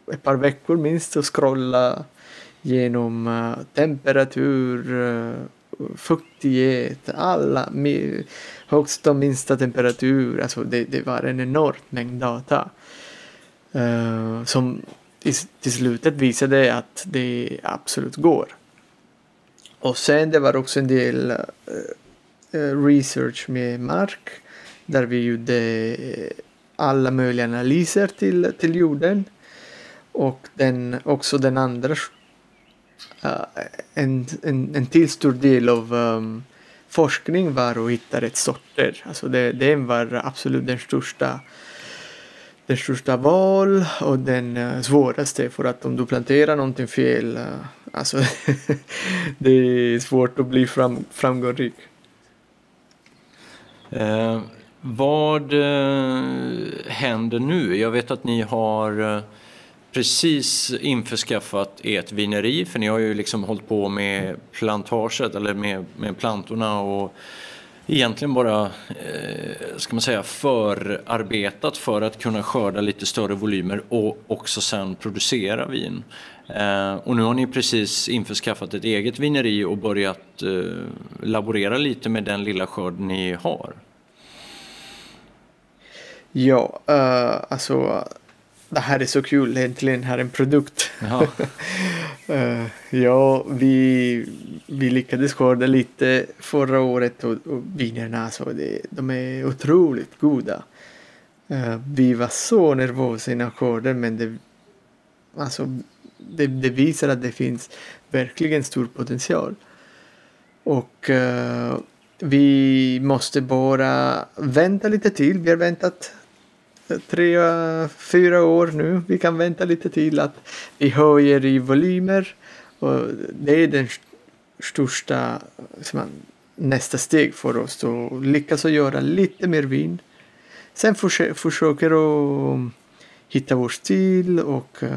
ett par veckor minst och scrollade genom eh, temperatur, eh, fuktighet, alla högsta och minsta temperatur. Alltså det, det var en enorm mängd data. Uh, som i, till slutet visade att det absolut går. Och sen det var också en del uh, research med mark där vi gjorde alla möjliga analyser till, till jorden. Och den, också den andra, uh, en, en, en till stor del av um, forskning var att hitta rätt sorter. Alltså det, det var absolut den största den största val och den uh, svåraste för att om du planterar någonting fel, uh, alltså det är svårt att bli fram, framgångsrik. Uh, vad händer nu? Jag vet att ni har precis införskaffat ert vineri, för ni har ju liksom hållit på med plantaget eller med, med plantorna och egentligen bara, eh, ska man säga, förarbetat för att kunna skörda lite större volymer och också sen producera vin. Eh, och nu har ni precis införskaffat ett eget vineri och börjat eh, laborera lite med den lilla skörd ni har. Ja, uh, alltså det här är så kul, äntligen här en produkt. uh, ja, vi, vi lyckades skörda lite förra året och, och vinerna alltså, det, de är otroligt goda. Uh, vi var så nervösa innan skörden men det, alltså, det, det, visar att det finns verkligen stor potential. Och uh, vi måste bara vänta lite till. Vi har väntat tre, fyra år nu. Vi kan vänta lite till att vi höjer i volymer. Och det är den största man, nästa steg för oss att lyckas att göra lite mer vin. Sen försöker, försöker att um, hitta vår stil och uh,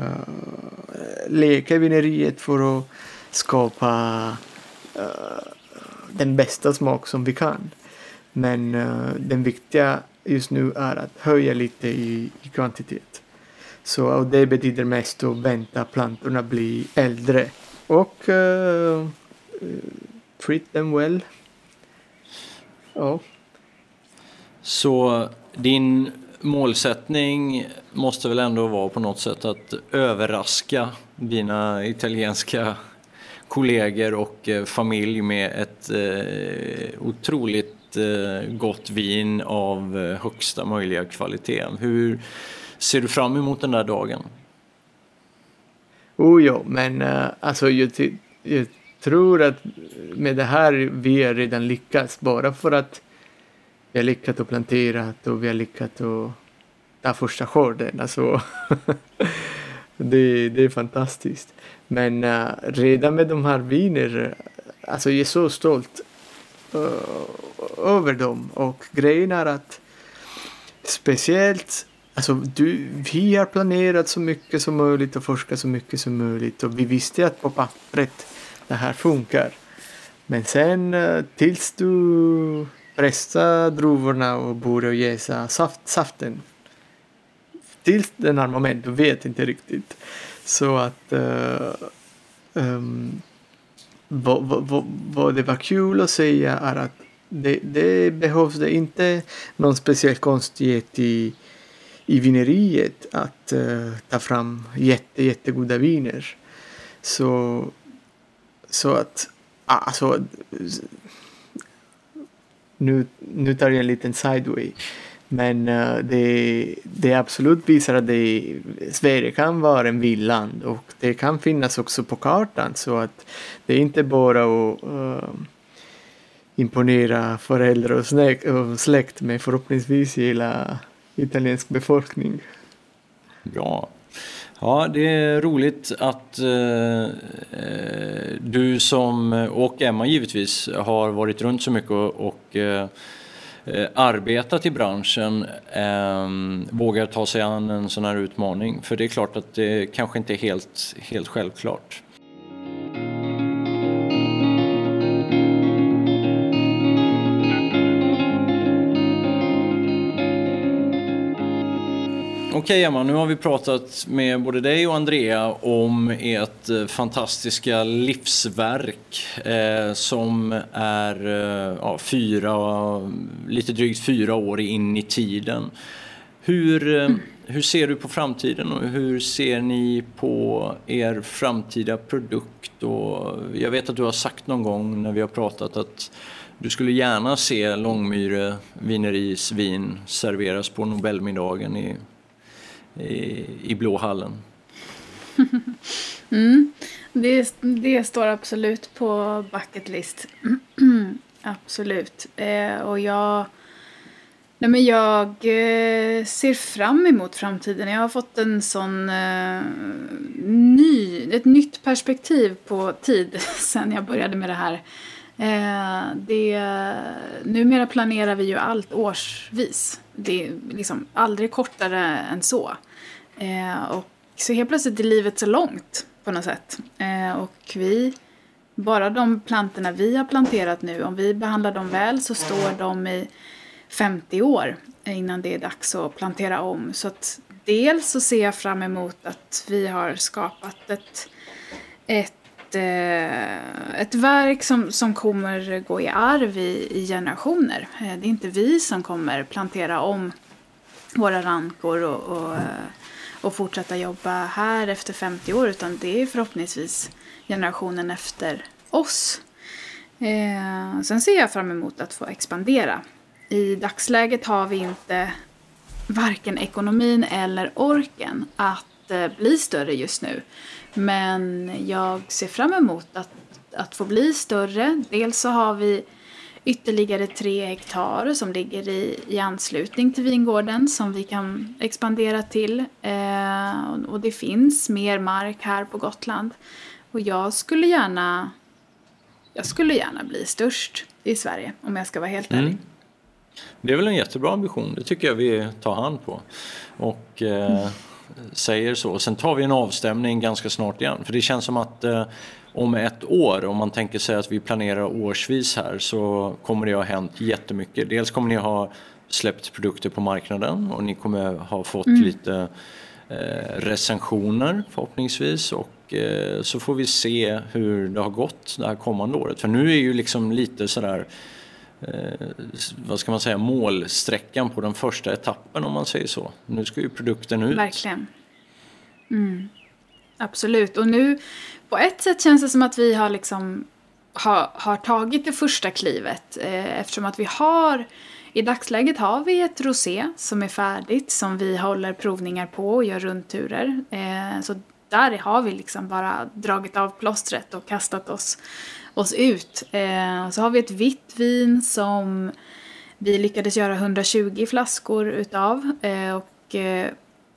leka i vineriet för att skapa uh, den bästa smak som vi kan. Men uh, den viktiga just nu är att höja lite i, i kvantitet. Så och det betyder mest att vänta plantorna blir äldre och uh, treat them well. Ja. Så din målsättning måste väl ändå vara på något sätt att överraska dina italienska kollegor och eh, familj med ett eh, otroligt ett eh, gott vin av eh, högsta möjliga kvalitet. Hur ser du fram emot den där dagen? Oh ja, men eh, alltså jag, jag, tror att med det här vi har redan lyckats bara för att vi har lyckats att plantera och vi har lyckats att ta första skörden. Alltså, det, det är fantastiskt. Men uh, redan med de här viner, alltså jag är så stolt Eh, över dem. Och grejen är att speciellt Alltså, du, vi har planerat så mycket som möjligt och forskat så mycket som möjligt och vi visste att på pappret det här funkar. Men sen eh, tills du pressar druvorna och börjar jäsa saft, saften. Tills den här moment, du vet inte riktigt. Så att uh, um, vad, vad, vad det var kul att säga är att det, det behövs det inte någon speciell konstighet i, i vineriet att uh, ta fram jätte, jättegoda viner. Så, så att, alltså, nu, nu tar jag en liten sideway. Men uh, det, det absolut visar att det, Sverige kan vara en villand och det kan finnas också på kartan så att det är inte bara att uh, imponera föräldrar och, snäck, och släkt med förhoppningsvis hela italiensk befolkning. Bra. Ja, det är roligt att eh, eh, du som, och Emma givetvis, har varit runt så mycket och, och eh, Eh, arbetat i branschen eh, vågar ta sig an en sån här utmaning. För det är klart att det kanske inte är helt, helt självklart. Okej Emma, nu har vi pratat med både dig och Andrea om ert eh, fantastiska livsverk eh, som är eh, ja, fyra, lite drygt fyra år in i tiden. Hur, eh, hur ser du på framtiden och hur ser ni på er framtida produkt? Och jag vet att du har sagt någon gång när vi har pratat att du skulle gärna se Långmyre vineris vin serveras på Nobelmiddagen i, i, i Blå hallen. mm, det, det står absolut på bucket list. absolut. Eh, och jag Nej, men jag eh, ser fram emot framtiden. Jag har fått en sån eh, ny, ett nytt perspektiv på tid sen jag började med det här. Eh, det, numera planerar vi ju allt årsvis. Det är liksom aldrig kortare än så. Eh, och så helt plötsligt är livet så långt på något sätt. Eh, och vi, bara de plantorna vi har planterat nu, om vi behandlar dem väl så står de i 50 år innan det är dags att plantera om. Så att dels så ser jag fram emot att vi har skapat ett, ett, eh, ett verk som, som kommer gå i arv i, i generationer. Eh, det är inte vi som kommer plantera om våra rankor och, och, eh, och fortsätta jobba här efter 50 år utan det är förhoppningsvis generationen efter oss. Eh, sen ser jag fram emot att få expandera i dagsläget har vi inte varken ekonomin eller orken att eh, bli större just nu. Men jag ser fram emot att, att få bli större. Dels så har vi ytterligare tre hektar som ligger i, i anslutning till vingården som vi kan expandera till. Eh, och det finns mer mark här på Gotland. Och jag skulle gärna, jag skulle gärna bli störst i Sverige om jag ska vara helt ärlig. Mm. Det är väl en jättebra ambition, det tycker jag vi tar hand på. Och eh, säger så. Sen tar vi en avstämning ganska snart igen. För det känns som att eh, om ett år, om man tänker sig att vi planerar årsvis här, så kommer det ha hänt jättemycket. Dels kommer ni ha släppt produkter på marknaden och ni kommer ha fått mm. lite eh, recensioner förhoppningsvis och eh, så får vi se hur det har gått det här kommande året. För nu är ju liksom lite sådär eh, vad ska man säga, målsträckan på den första etappen om man säger så. Nu ska ju produkten ut. Verkligen. Mm. Absolut. Och nu, på ett sätt känns det som att vi har liksom har, har tagit det första klivet eh, eftersom att vi har i dagsläget har vi ett rosé som är färdigt som vi håller provningar på och gör rundturer. Eh, så där har vi liksom bara dragit av plåstret och kastat oss oss ut. Eh, så har vi ett vitt vin som vi lyckades göra 120 flaskor utav. Eh, och eh,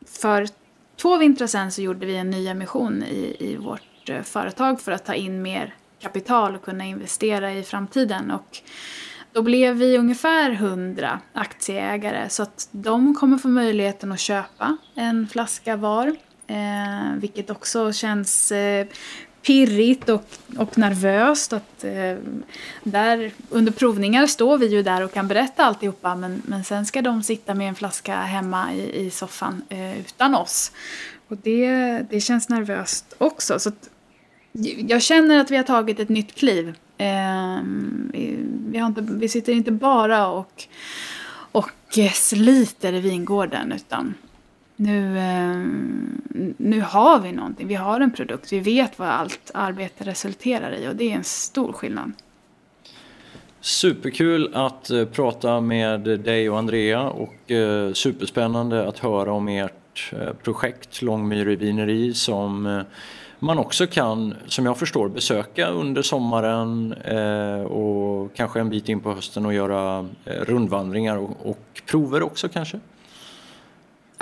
för två vintrar sen så gjorde vi en ny emission i, i vårt eh, företag för att ta in mer kapital och kunna investera i framtiden. Och då blev vi ungefär 100 aktieägare så att de kommer få möjligheten att köpa en flaska var. Eh, vilket också känns eh, pirrigt och, och nervöst. Att, eh, där, under provningar står vi ju där och kan berätta alltihopa men, men sen ska de sitta med en flaska hemma i, i soffan eh, utan oss. Och det, det känns nervöst också. Så att, jag känner att vi har tagit ett nytt kliv. Eh, vi, har inte, vi sitter inte bara och, och eh, sliter i vingården utan nu, eh, nu har vi någonting, vi har en produkt, vi vet vad allt arbete resulterar i och det är en stor skillnad. Superkul att eh, prata med dig och Andrea och eh, superspännande att höra om ert projekt Långmyre vineri som man också kan, som jag förstår, besöka under sommaren och kanske en bit in på hösten och göra rundvandringar och prover också kanske?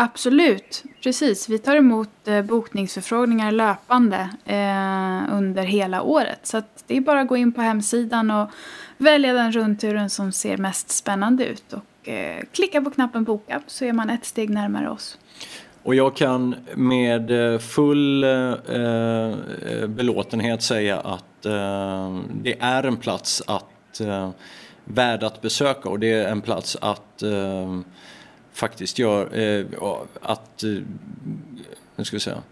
Absolut, precis. Vi tar emot eh, bokningsförfrågningar löpande eh, under hela året. Så det är bara att gå in på hemsidan och välja den rundturen som ser mest spännande ut. Och eh, klicka på knappen boka så är man ett steg närmare oss. Och jag kan med eh, full eh, eh, belåtenhet säga att eh, det är en plats att eh, värd att besöka och det är en plats att faktiskt gör eh, att, eh, nu ska vi säga,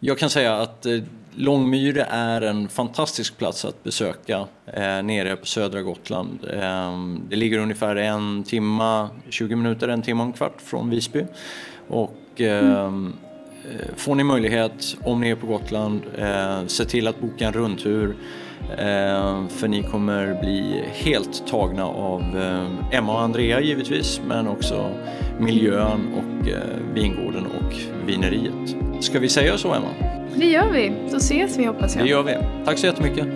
Jag kan säga att eh, Långmyre är en fantastisk plats att besöka eh, nere på södra Gotland. Eh, det ligger ungefär en timma, 20 minuter, en timme och en kvart från Visby. Och ehm, eh, får ni möjlighet, om ni är på Gotland, eh, se till att boka en rundtur. Eh, för ni kommer bli helt tagna av eh, Emma och Andrea givetvis, men också miljön och eh, vingården och vineriet. Ska vi säga så Emma? Det gör vi. Så ses vi hoppas jag. Det gör vi. Tack så jättemycket.